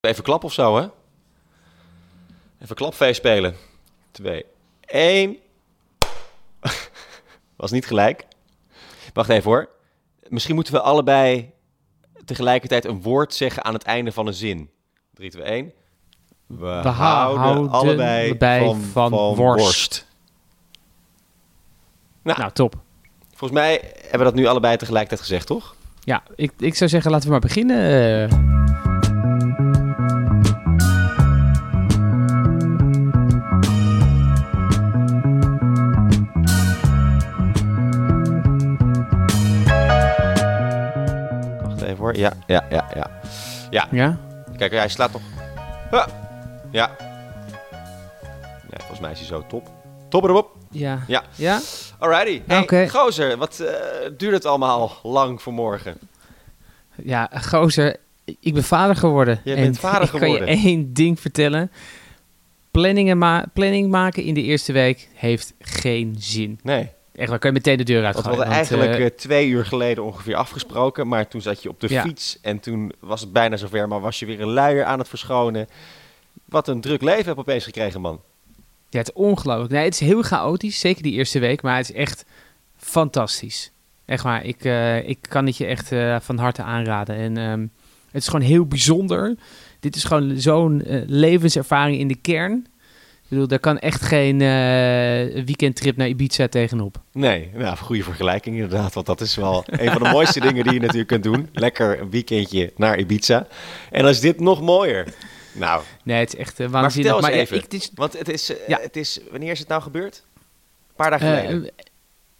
Even klap of zo, hè? Even klapfeest spelen. 2, 1. Was niet gelijk. Wacht even hoor. Misschien moeten we allebei tegelijkertijd een woord zeggen aan het einde van een zin. 3, 2, 1. We, houden, houden allebei van, van van worst. worst. Nou, Nou, top. volgens mij hebben we dat nu allebei tegelijkertijd gezegd, toch? Ja, ik, ik zou zeggen, laten we maar beginnen. Hoor. Ja, ja, ja, ja. ja? Kijk, hij slaat toch. Ah, Ja. Ja, volgens mij is hij zo top. Top erop. Ja. Ja. Ja? Alrighty. Hey, Oké. gozer, wat eh, duurt het allemaal lang voor morgen? Ja, gozer, ik ben vader geworden. En bent vader ik kan je geworden. één ding vertellen. Planningen ma planning maken in de eerste week heeft geen zin. Nee, Echt, waar kan je meteen de deur want uit we hadden eigenlijk eh, twee uur geleden ongeveer afgesproken. Maar toen zat je op de Ja. fiets en toen was het bijna zover. Maar was je weer een luier aan het verschonen. Wat een druk leven heb je opeens gekregen, man. Ja, het is ongelooflijk. Nee, het is heel chaotisch, zeker die eerste week, maar het is echt fantastisch. Echt waar, ik, eh, ik kan het je echt eh, van harte aanraden. En ehm, het is gewoon heel bijzonder. Dit is gewoon zo'n eh, levenservaring in de kern. Ik bedoel, daar kan echt geen eh, weekendtrip naar Ibiza tegenop. Nee, nou, goede vergelijking inderdaad. Want dat is wel een van de mooiste dingen die je natuurlijk kunt doen. Lekker een weekendje naar Ibiza. En dan is dit nog mooier. Nou, Nee, het is echt eh, maar waanzinnig. vertel eens ja, even. ik- is, Want het is, eh, Ja. het is, wanneer is het nou gebeurd? Een paar dagen geleden.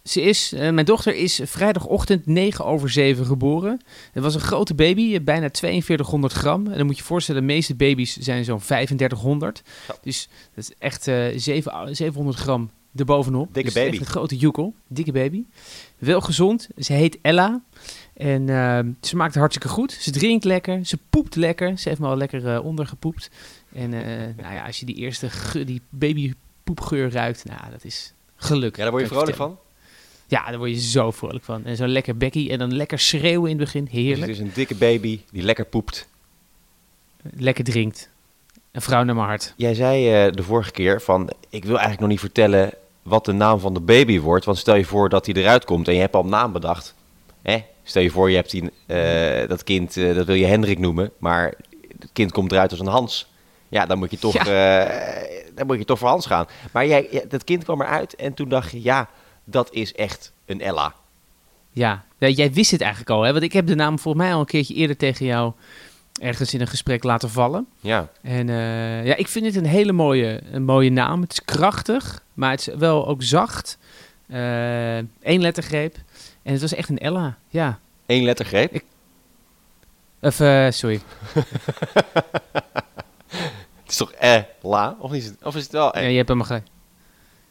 Eh, ze is, eh, mijn dochter is vrijdagochtend 9 over 7 geboren. Het was een grote baby, eh, bijna 4200 gram. En dan moet je je voorstellen, de meeste baby's zijn zo'n 3500. Zo. Dus dat is echt eh 7, 700 gram erbovenop. Dikke dus baby. Echt een grote joekel. Dikke baby. Wel gezond. Ze heet Ella. En eh, ze maakt het hartstikke goed. Ze drinkt lekker. Ze poept lekker. Ze heeft me al lekker eh, ondergepoept. En eh, nou ja, als je die eerste die babypoepgeur ruikt, nou, dat is geluk. ja, daar word je vrolijk van. Ja, daar word je zo vrolijk van. En zo'n lekker bekkie en dan lekker schreeuwen in het begin. Dus Heerlijk. het is een dikke baby die lekker poept. Lekker drinkt. Een vrouw naar mijn hart. Jij zei eh, de vorige keer van, ik wil eigenlijk nog niet vertellen wat de naam van de baby wordt. Want stel je voor dat hij eruit komt en je hebt al een naam bedacht. Hè? Stel je voor, je hebt die, eh, dat kind, eh, dat wil je Hendrik noemen. Maar het kind komt eruit als een Hans. Ja, dan moet je toch, dan moet je toch voor Hans gaan. Maar jij, dat kind kwam eruit en toen dacht je, ja, dat is echt een Ella. Ja, Ja, jij wist het eigenlijk al. Hè? Want ik heb de naam volgens mij al een keertje eerder tegen jou ergens in een gesprek laten vallen. Ja, En eh, ja, ik vind het een hele mooie, een mooie naam. Het is krachtig, maar het is wel ook zacht. Eén lettergreep. En het was echt een Ella. Ja. één lettergreep. Ik- Of, eh, sorry. Het is toch Ella? Of, is het, of is het wel Ja, eh? je hebt hem gelijk.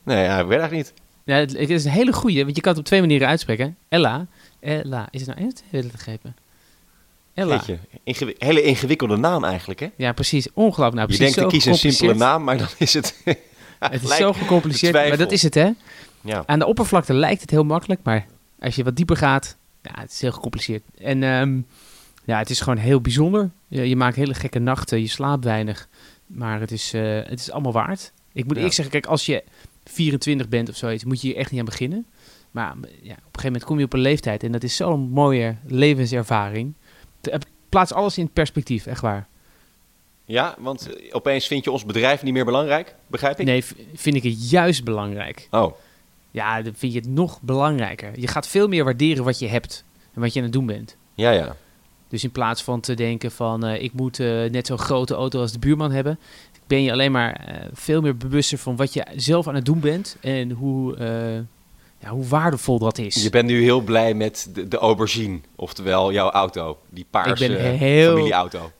Nee, ja, ik weet eigenlijk niet. Ja, het, het is een hele goeie, want je kan het op twee manieren uitspreken. Ella. Ella. Is het nou één of twee lettergrepen? Ella. Ingewi- hele ingewikkelde naam eigenlijk, hè? Ja, precies. Ongelooflijk. Nou, je precies denkt, zo ik kies een simpele naam, maar dan is het... Het is zo gecompliceerd, maar dat is het, hè? Ja. Aan de oppervlakte lijkt het heel makkelijk, maar als je wat dieper gaat, ja, het is heel gecompliceerd. En ehm, ja, het is gewoon heel bijzonder. Je, je maakt hele gekke nachten, je slaapt weinig, maar het is, eh, het is allemaal waard. Ik moet Ja. eerlijk zeggen, kijk, als je 24 bent of zoiets, moet je hier echt niet aan beginnen. Maar ja, op een gegeven moment kom je op een leeftijd en dat is zo'n mooie levenservaring. Plaatst alles in perspectief, echt waar. ja, want eh, opeens vind je ons bedrijf niet meer belangrijk, begrijp ik? Nee, vind ik het juist belangrijk. Oh, Ja, dan vind je het nog belangrijker. Je gaat veel meer waarderen wat je hebt en wat je aan het doen bent. ja, ja. Dus in plaats van te denken van eh, ik moet eh, net zo'n grote auto als de buurman hebben, ben je alleen maar eh, veel meer bewuster van wat je zelf aan het doen bent en hoe, eh, ja, hoe waardevol dat is. Je bent nu heel blij met de, de aubergine, oftewel jouw auto. Die paarse Ik ben heel- familieauto.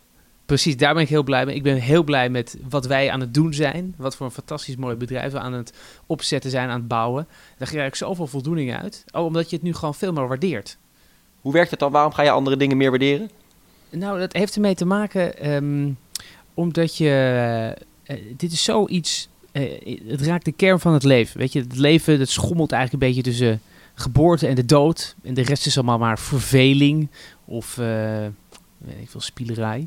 Precies, daar ben ik heel blij mee. Ik ben heel blij met wat wij aan het doen zijn. Wat voor een fantastisch mooi bedrijf we aan het opzetten zijn, aan het bouwen. Daar krijg ik zoveel voldoening uit. Oh, omdat je het nu gewoon veel meer waardeert. Hoe werkt het dan? Waarom ga je andere dingen meer waarderen? Nou, dat heeft ermee te maken ehm, omdat je. eh, dit is zoiets. eh, het raakt de kern van het leven. Weet je, het leven dat schommelt eigenlijk een beetje tussen geboorte en de dood. En de rest is allemaal maar verveling of. eh weet ik veel, spielerij.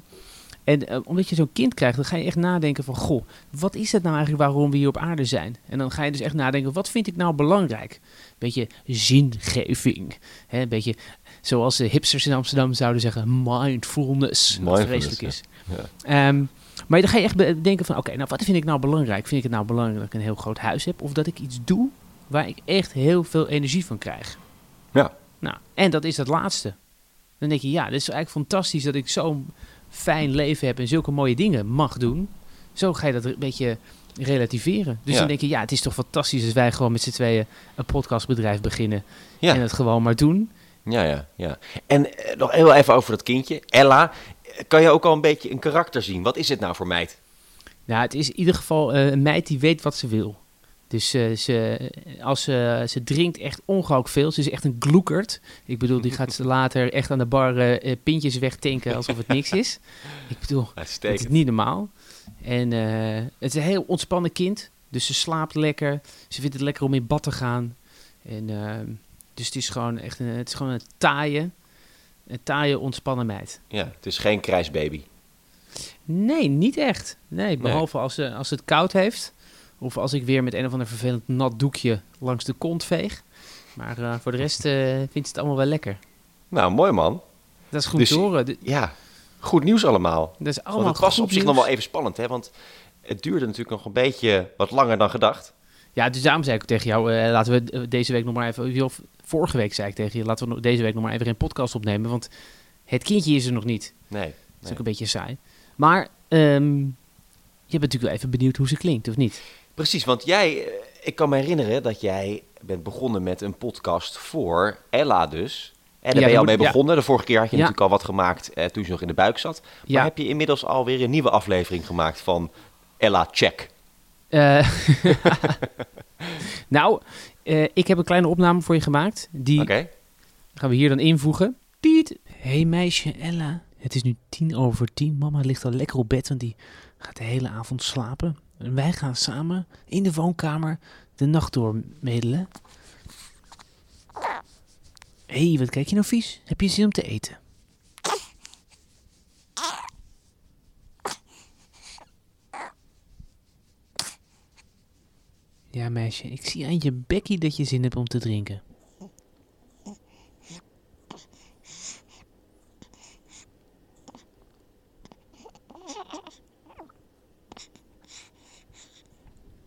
En omdat je zo'n kind krijgt, dan ga je echt nadenken van... Goh, wat is het nou eigenlijk waarom we hier op aarde zijn? En dan ga je dus echt nadenken, wat vind ik nou belangrijk? Beetje zingeving. Hè? Een beetje zoals de hipsters in Amsterdam zouden zeggen, mindfulness. Wat vreselijk is. Ja. Ehm, maar dan ga je echt bedenken van, oké, nou wat vind ik nou belangrijk? Vind ik het nou belangrijk dat ik een heel groot huis heb? Of dat ik iets doe waar ik echt heel veel energie van krijg? Ja. Nou, en dat is dat laatste. Dan denk je, ja, dit is eigenlijk fantastisch dat ik zo'n fijn leven heb en zulke mooie dingen mag doen. Zo ga je dat een beetje relativeren. Dus Ja. dan denk je, ja, het is toch fantastisch als wij gewoon met z'n tweeën een podcastbedrijf beginnen Ja. en het gewoon maar doen. Ja, ja, ja. En eh, nog heel even over dat kindje. Ella, kan je ook al een beetje een karakter zien? Wat is het nou voor meid? Nou, het is in ieder geval eh, een meid die weet wat ze wil. Dus eh, ze, als ze, ze drinkt echt ongehoord veel. Ze is echt een gloekert. Ik bedoel, die gaat ze later echt aan de bar eh, pintjes wegtanken alsof het niks is. Ik bedoel, het is niet normaal. En het is een heel ontspannen kind. Dus ze slaapt lekker. Ze vindt het lekker om in bad te gaan. En, dus het is gewoon echt een, het is gewoon een taaie, een taaie ontspannen meid. Ja, het is geen krijsbaby. Nee, niet echt. Nee, behalve Als, ze, als het koud heeft. Of als ik weer met een of ander vervelend nat doekje langs de kont veeg. Maar eh, voor de rest eh, vindt ze het allemaal wel lekker. Nou, mooi man. Dat is goed Dus- te horen. Ja, goed nieuws allemaal. Dat is Want allemaal het was op zich nog wel even spannend, hè? Want het duurde natuurlijk nog een beetje wat langer dan gedacht. Ja, dus daarom zei ik tegen jou, eh, laten we deze week nog maar even... Of vorige week zei ik tegen je, laten we deze week nog maar even een podcast opnemen. Want het kindje is er nog niet. Nee. Dat is ook een beetje saai. Maar ehm, je bent natuurlijk wel even benieuwd hoe ze klinkt, of niet? Precies, want jij, eh, ik kan me herinneren dat jij bent begonnen met een podcast voor Ella dus. En daar Ja, ben je al mee ja. begonnen. De vorige keer had je Ja. natuurlijk al wat gemaakt eh, toen ze nog in de buik zat. Maar Ja. heb je inmiddels alweer een nieuwe aflevering gemaakt van Ella Check? Eh, nou, eh, ik heb een kleine opname voor je gemaakt. Die gaan we hier dan invoegen. Tiet. Hey meisje Ella. Het is nu tien over tien. Mama ligt al lekker op bed, want die gaat de hele avond slapen. En wij gaan samen in de woonkamer de nacht doormiddelen. Hé, hey, wat kijk je nou vies? Heb je zin om te eten? Ja, meisje, ik zie aan je bekkie dat je zin hebt om te drinken.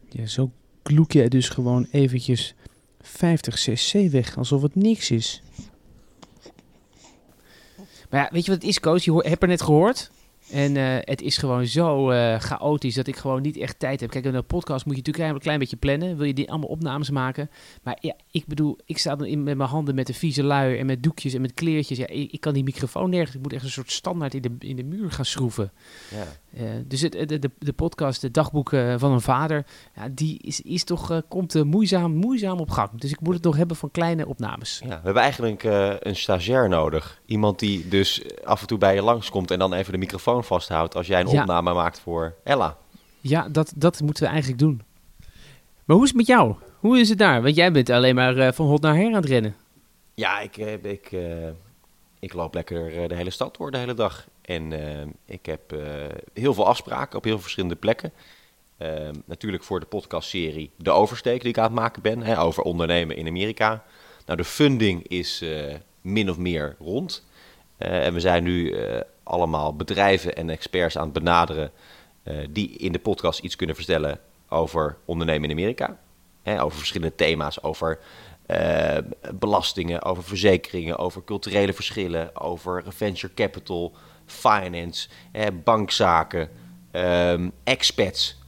Ja, zo kloek jij dus gewoon eventjes 50 cc weg, alsof het niks is. Maar ja, weet je wat het is, Koos? Je hoor, heb er net gehoord. En eh, het is gewoon zo eh, chaotisch dat ik gewoon niet echt tijd heb. Kijk, een podcast moet je natuurlijk een klein beetje plannen. Wil je die allemaal opnames maken. Maar ja, ik bedoel, ik sta dan in, met mijn handen met een vieze luier en met doekjes en met kleertjes. Ja, ik, ik kan die microfoon nergens. Ik moet echt een soort standaard in de, in de muur gaan schroeven. Ja. Eh, dus het, de, de, de podcast, het dagboek van een vader, ja, die is, is toch, komt moeizaam, moeizaam op gang. Dus ik moet het nog hebben van kleine opnames. ja. We hebben eigenlijk een stagiair nodig. Iemand die dus af en toe bij je langskomt en dan even de microfoon vasthoudt als jij een Ja. opname maakt voor Ella. Ja, dat, dat moeten we eigenlijk doen. Maar hoe is het met jou? Hoe is het daar? Want jij bent alleen maar eh, van hot naar her aan het rennen. Ja, ik, eh, ik, eh, ik loop lekker de hele stad door de hele dag. En ik heb heel veel afspraken op heel verschillende plekken. Eh, natuurlijk voor de podcastserie De Oversteek die ik aan het maken ben. Hè, over ondernemen in Amerika. Nou, de funding is min of meer rond. En we zijn nu allemaal bedrijven en experts aan het benaderen... eh, die in de podcast iets kunnen vertellen over ondernemen in Amerika. Hè, over verschillende thema's, over eh, belastingen, over verzekeringen, over culturele verschillen, over venture capital, finance, eh, bankzaken, ehm, expats,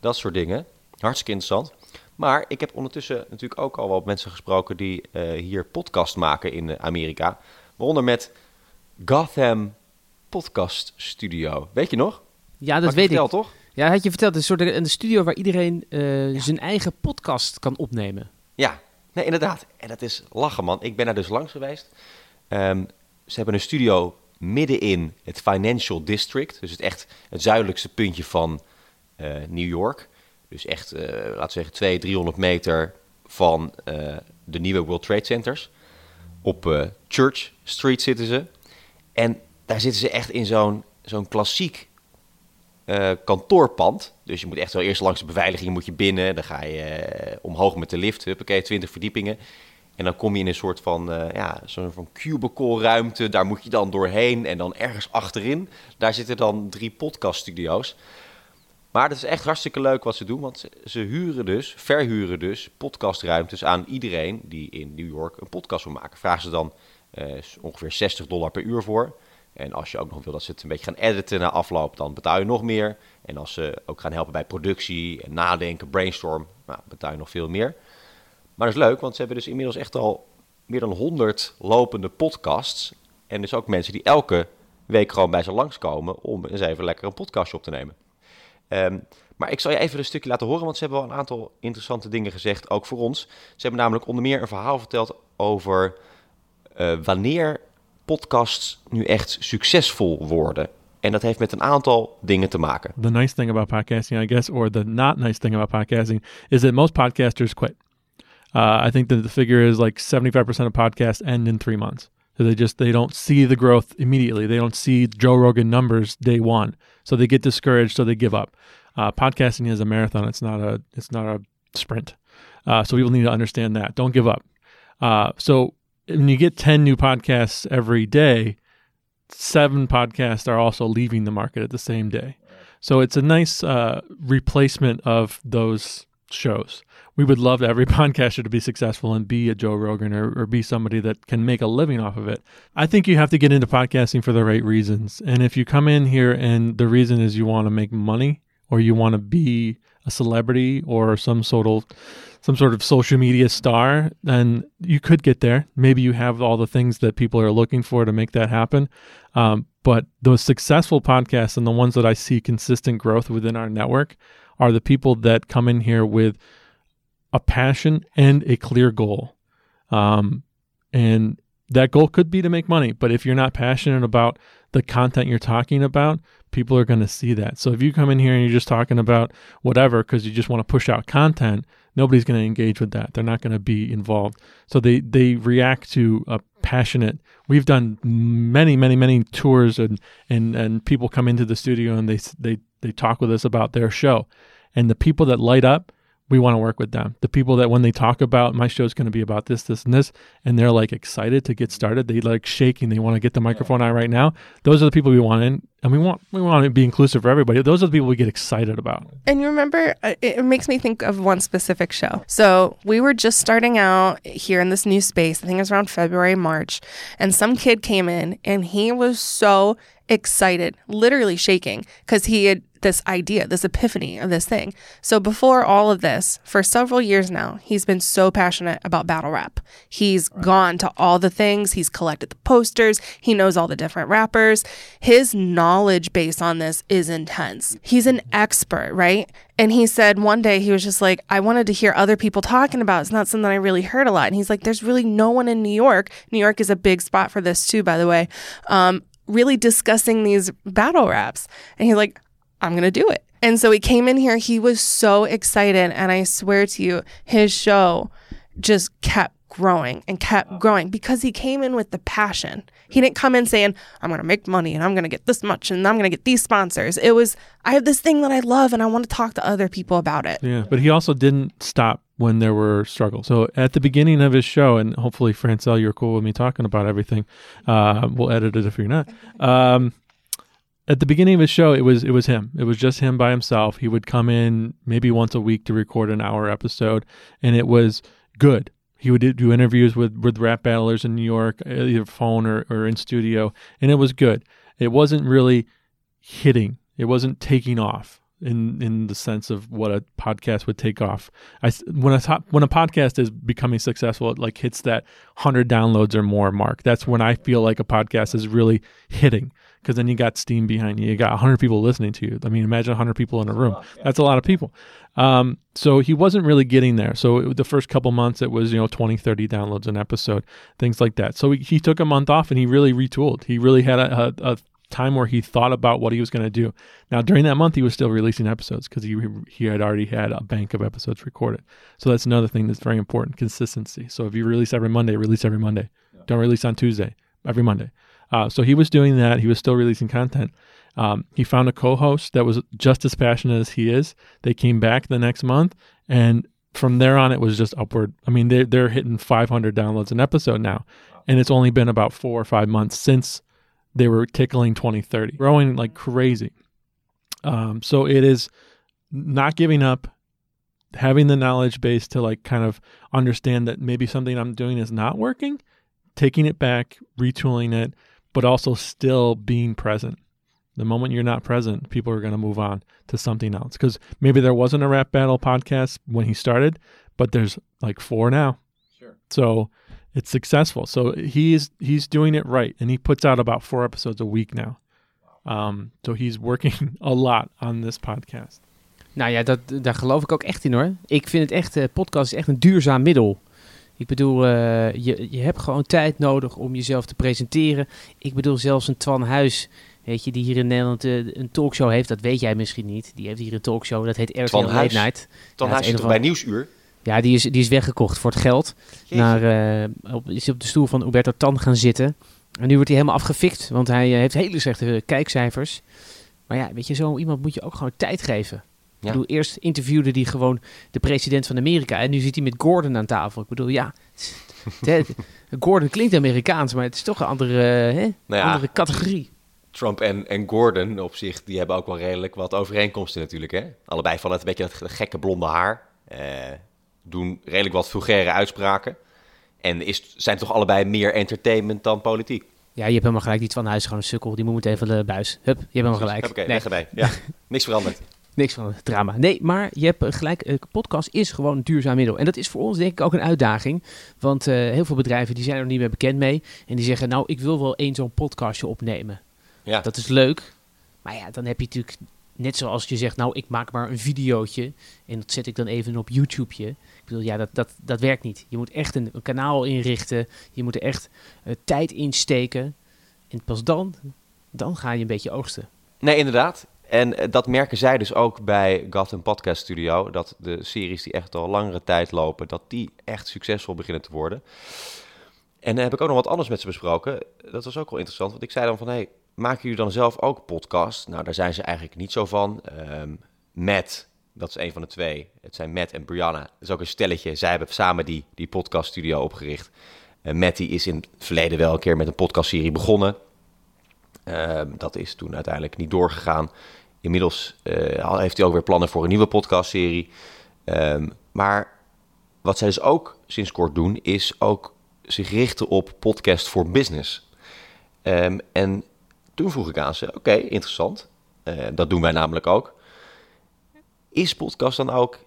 dat soort dingen. Hartstikke interessant. Maar ik heb ondertussen natuurlijk ook al wat mensen gesproken die eh, hier podcast maken in Amerika. Waaronder met Gotham Podcast Studio. Weet je nog? Ja, Had dat ik weet ik. verteld, toch? Ja, had je verteld. Een soort een studio waar iedereen eh, zijn eigen podcast kan opnemen. Ja, nee, inderdaad. En dat is lachen, man. Ik ben daar dus langs geweest. Ehm, ze hebben een studio midden in het Financial District. Dus het echt het zuidelijkste puntje van eh, New York. Dus echt, eh, laten we zeggen, 200, 300 meter van de nieuwe World Trade Centers. Op Church Street zitten ze. En daar zitten ze echt in zo'n zo'n klassiek eh, kantoorpand. Dus je moet echt wel eerst langs de beveiliging moet je binnen. Dan ga je eh, omhoog met de lift. Huppakee, 20 verdiepingen. En dan kom je in een soort van, eh, ja, zo'n van cubicle ruimte. Daar moet je dan doorheen. En dan ergens achterin, daar zitten dan drie podcaststudio's. Maar dat is echt hartstikke leuk wat ze doen. Want ze, huren dus, verhuren dus podcastruimtes aan iedereen die in New York een podcast wil maken. Vragen ze dan ongeveer 60 dollar per uur voor. En als je ook nog wil dat ze het een beetje gaan editen na afloop, dan betaal je nog meer. En als ze ook gaan helpen bij productie en nadenken, brainstorm, nou, betaal je nog veel meer. Maar dat is leuk, want ze hebben dus inmiddels echt al meer dan 100 lopende podcasts. En dus ook mensen die elke week gewoon bij ze langskomen om eens even lekker een podcastje op te nemen. Ehm, maar ik zal je even een stukje laten horen, want ze hebben wel een aantal interessante dingen gezegd, ook voor ons. Ze hebben namelijk onder meer een verhaal verteld over uh, wanneer podcasts nu echt succesvol worden. En dat heeft met een aantal dingen te maken. The nice thing about podcasting, I guess, or the not nice thing about podcasting, is that most podcasters quit. Uh, I think that the figure is like 75% of podcasts end in three months. So they just they don't see the growth immediately. They don't see Joe Rogan numbers day one, so they get discouraged. So they give up. Uh, podcasting is a marathon. It's not a it's not a sprint. Uh, so people need to understand that. Don't give up. Uh, so when you get 10 new podcasts every day, seven podcasts are also leaving the market at the same day. So it's a nice uh, replacement of those shows. We would love every podcaster to be successful and be a Joe Rogan or, or be somebody that can make a living off of it. I think you have to get into podcasting for the right reasons. And if you come in here and the reason is you want to make money or you want to be a celebrity or some sort of some sort of social media star, then you could get there. Maybe you have all the things that people are looking for to make that happen. Um, but those successful podcasts and the ones that I see consistent growth within our network are the people that come in here with a passion and a clear goal. Um, and that goal could be to make money, but if you're not passionate about the content you're talking about, people are going to see that. So if you come in here and you're just talking about whatever because you just want to push out content, nobody's going to engage with that. They're not going to be involved. So they they react to a passionate. We've done many many many tours and and and people come into the studio and they they they talk with us about their show, and the people that light up we want to work with them. The people that when they talk about my show is going to be about this, this, and this, and they're like excited to get started, they like shaking, they want to get the microphone out right now. Those are the people we want in, and we want we want to be inclusive for everybody. Those are the people we get excited about. And you remember, uh, it makes me think of one specific show. So we were just starting out here in this new space. I think it was around February, March, and some kid came in, and he was so excited, literally shaking, because he had this idea, this epiphany of this thing. So before all of this, for several years now, he's been so passionate about battle rap. He's right. gone to all the things, he's collected the posters, he knows all the different rappers. His knowledge base on this is intense. He's an expert, right? And he said one day he was just like, I wanted to hear other people talking about. It. It's not something I really heard a lot. And he's like, there's really no one in New York. New York is a big spot for this too, by the way. Um, really discussing these battle raps. And he's like, I'm going to do it. And so he came in here. He was so excited. And I swear to you, his show just kept growing and kept growing because he came in with the passion. He didn't come in saying, I'm going to make money and I'm going to get this much and I'm going to get these sponsors. It was, I have this thing that I love and I want to talk to other people about it. Yeah. But he also didn't stop when there were struggles. So at the beginning of his show, and hopefully, Francel, you're cool with me talking about everything. Uh, we'll edit it if you're not. Um, at the beginning of his show, it was it was him. It was just him by himself. He would come in maybe once a week to record an hour episode, and it was good. He would do interviews with with rap battlers in New York, uh, either phone or, or in studio, and it was good. It wasn't really hitting. It wasn't taking off in in the sense of what a podcast would take off. I when a top, when a podcast is becoming successful, it like hits that hundred downloads or more mark. That's when I feel like a podcast is really hitting because then you got steam behind you. You got 100 people listening to you. I mean, imagine 100 people in a room. That's a lot of people. Um, so he wasn't really getting there. So it, the first couple months, it was, you know, 20, 30 downloads an episode, things like that. So he, he took a month off and he really retooled. He really had a, a, a time where he thought about what he was going to do. Now, during that month, he was still releasing episodes because he, he had already had a bank of episodes recorded. So that's another thing that's very important consistency. So if you release every Monday, release every Monday. Yeah. Don't release on Tuesday, every Monday. Uh, so he was doing that. He was still releasing content. Um, he found a co-host that was just as passionate as he is. They came back the next month, and from there on, it was just upward. I mean, they're they're hitting 500 downloads an episode now, and it's only been about four or five months since they were tickling 2030, growing like crazy. Um, so it is not giving up, having the knowledge base to like kind of understand that maybe something I'm doing is not working, taking it back, retooling it, but also still being present. The moment you're not present, people are going to move on to something else. Because maybe there wasn't a rap battle podcast when he started, but there's like four now. Sure. So it's successful. So he's he's doing it right, and he puts out about four episodes a week now. Um, so he's working a lot on this podcast. Nou ja, dat, daar geloof ik ook echt in hoor. Ik vind het echt, uh, podcast is echt een duurzaam middel. Ik bedoel, uh, je, je hebt gewoon tijd nodig om jezelf te presenteren. Ik bedoel, zelfs een Twan Huis, weet je, die hier in Nederland uh, een talkshow heeft, dat weet jij misschien niet. Die heeft hier een talkshow, dat heet RTL Twan Late Huis? Night. Twan Ja, Huis is toch bij Nieuwsuur? Ja, die is, die is weggekocht voor het geld. Naar, eh, op, is op de stoel van Huberto Tan gaan zitten. En nu wordt hij helemaal afgefikt, want hij eh, heeft hele slechte kijkcijfers. Maar ja, weet je, zo iemand moet je ook gewoon tijd geven. Ja. Ik bedoel, eerst interviewde hij gewoon de president van Amerika. En nu zit hij met Gordon aan tafel. Ik bedoel, ja, Gordon klinkt Amerikaans, maar het is toch een andere, hè, Nou ja, andere categorie. Trump en, en Gordon op zich, die hebben ook wel redelijk wat overeenkomsten natuurlijk. Hè? Allebei van het beetje dat gekke blonde haar. eh, doen redelijk wat vulgaire uitspraken. En is, zijn toch allebei meer entertainment dan politiek. Ja, je hebt helemaal gelijk. Die van Huis is gewoon een sukkel. Die moet meteen van de buis. Hup, je hebt helemaal gelijk. Oké, Nee. weg erbij. Ja, niks veranderd. Niks van het drama. Nee, maar je hebt eh, gelijk. Een podcast is gewoon een duurzaam middel. En dat is voor ons denk ik ook een uitdaging. Want eh, heel veel bedrijven die zijn er niet meer bekend mee. En die zeggen, nou, ik wil wel één zo'n podcastje opnemen. Ja, Dat is leuk. Maar ja, dan heb je natuurlijk, net zoals je zegt, nou, ik maak maar een videootje. En dat zet ik dan even op YouTubeje. Ik bedoel, ja, dat, dat, dat werkt niet. Je moet echt een, een kanaal inrichten. Je moet er echt eh, tijd in steken. En pas dan, dan ga je een beetje oogsten. nee, inderdaad. En eh, dat merken zij dus ook bij Gotham Podcast Studio. Dat de series die echt al langere tijd lopen, dat die echt succesvol beginnen te worden. En dan heb ik ook nog wat anders met ze besproken. Dat was ook wel interessant, want ik zei dan van... Hey, maken jullie dan zelf ook podcast? Nou, daar zijn ze eigenlijk niet zo van. Ehm Matt, dat is een van de twee. Het zijn Matt en Brianna. Dat is ook een stelletje. Zij hebben samen die, die podcaststudio opgericht. En Matt die is in het verleden wel een keer met een podcastserie begonnen. Ehm, dat is toen uiteindelijk niet doorgegaan. Inmiddels eh, heeft hij ook weer plannen voor een nieuwe podcastserie. Ehm, maar wat zij dus ook sinds kort doen, is ook zich richten op podcast voor business. Ehm, en toen vroeg ik aan ze, oké, interessant. Eh, dat doen wij namelijk ook. Is podcast dan ook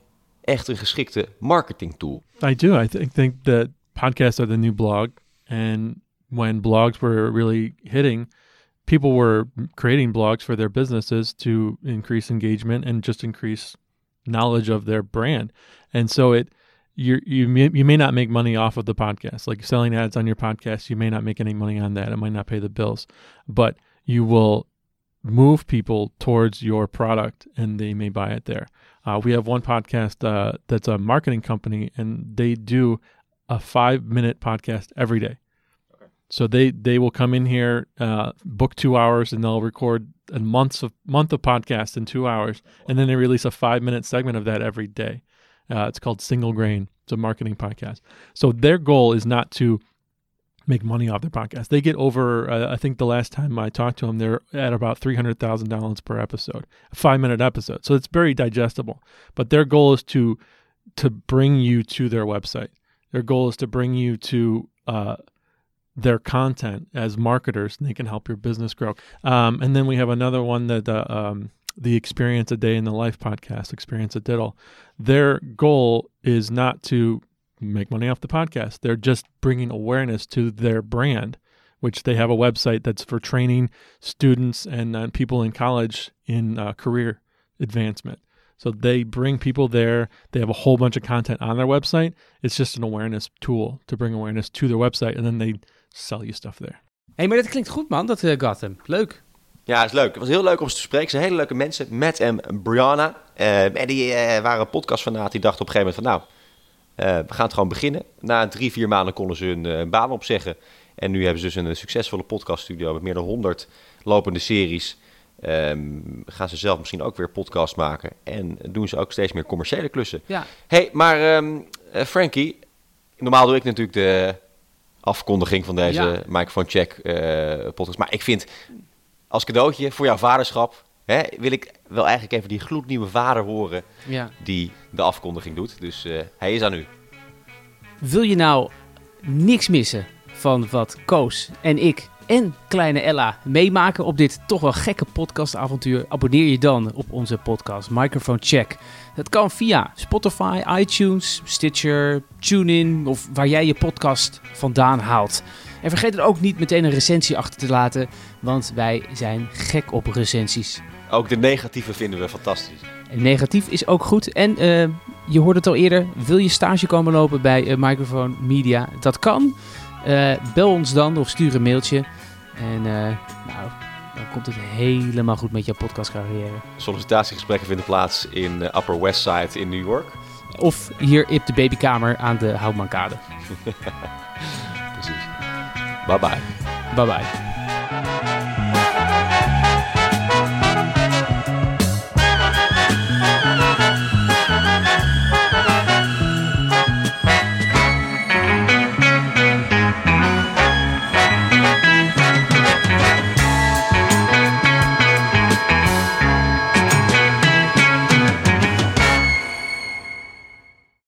echt een geschikte marketing tool? I do. I think think that podcasts are the new blog, and when blogs were really hitting, people were creating blogs for their businesses to increase engagement and just increase knowledge of their brand. And so it you you may, you may not make money off of the podcast, like selling ads on your podcast. You may not make any money on that. It might not pay the bills, but you will move people towards your product, and they may buy it there. Uh, we have one podcast uh, that's a marketing company, and they do a five minute podcast every day. So they they will come in here, uh, book two hours, and they'll record a months of month of podcast in two hours, and then they release a five minute segment of that every day. Uh, it's called Single Grain. It's a marketing podcast. So their goal is not to make money off their podcast. They get over. Uh, I think the last time I talked to them, they're at about three hundred thousand dollars per episode, a five minute episode. So it's very digestible. But their goal is to to bring you to their website. Their goal is to bring you to uh, their content as marketers, and they can help your business grow. Um, and then we have another one that uh, um, the Experience a Day in the Life podcast, Experience a Diddle. Their goal is not to make money off the podcast. They're just bringing awareness to their brand, which they have a website that's for training students and uh, people in college in uh, career advancement. So they bring people there. They have a whole bunch of content on their website. It's just an awareness tool to bring awareness to their website, and then they sell you stuff there. Hé, hey, maar dat klinkt goed man, dat eh, Gotham. Leuk. Ja, is leuk. Het was heel leuk om ze te spreken. Ze zijn hele leuke mensen. Matt en Brianna. Eh, en die eh, waren podcastfanaat. Die dachten op een gegeven moment van... Nou, eh, we gaan het gewoon beginnen. Na drie, vier maanden konden ze hun eh, baan opzeggen. En nu hebben ze dus een succesvolle podcaststudio met meer dan 100 lopende series. Ehm, gaan ze zelf misschien ook weer podcast maken. En doen ze ook steeds meer commerciële klussen. Ja, hey, maar ehm, eh, Frankie, normaal doe ik natuurlijk de afkondiging van deze Ja. microphone check eh, podcast. Maar ik vind als cadeautje voor jouw vaderschap, hè, wil ik wel eigenlijk even die gloednieuwe vader horen ja. die de afkondiging doet. Dus eh, hij is aan u. Wil je nou niks missen van wat Koos en ik en kleine Ella meemaken op dit toch wel gekke podcastavontuur? Abonneer je dan op onze podcast Microphone Check. Dat kan via Spotify, iTunes, Stitcher, TuneIn of waar jij je podcast vandaan haalt. En vergeet er ook niet meteen een recensie achter te laten, want wij zijn gek op recensies. Ook de negatieve vinden we fantastisch. En negatief is ook goed. En eh, je hoorde het al eerder. Wil je stage komen lopen bij eh, Microphone Media? Dat kan. Eh, bel ons dan of stuur een mailtje. En eh, nou, dan komt het helemaal goed met jouw podcastcarrière. Sollicitatiegesprekken vinden plaats in Upper West Side in New York. Of hier op de babykamer aan de Houtmankade. Precies. Bye bye. Bye bye.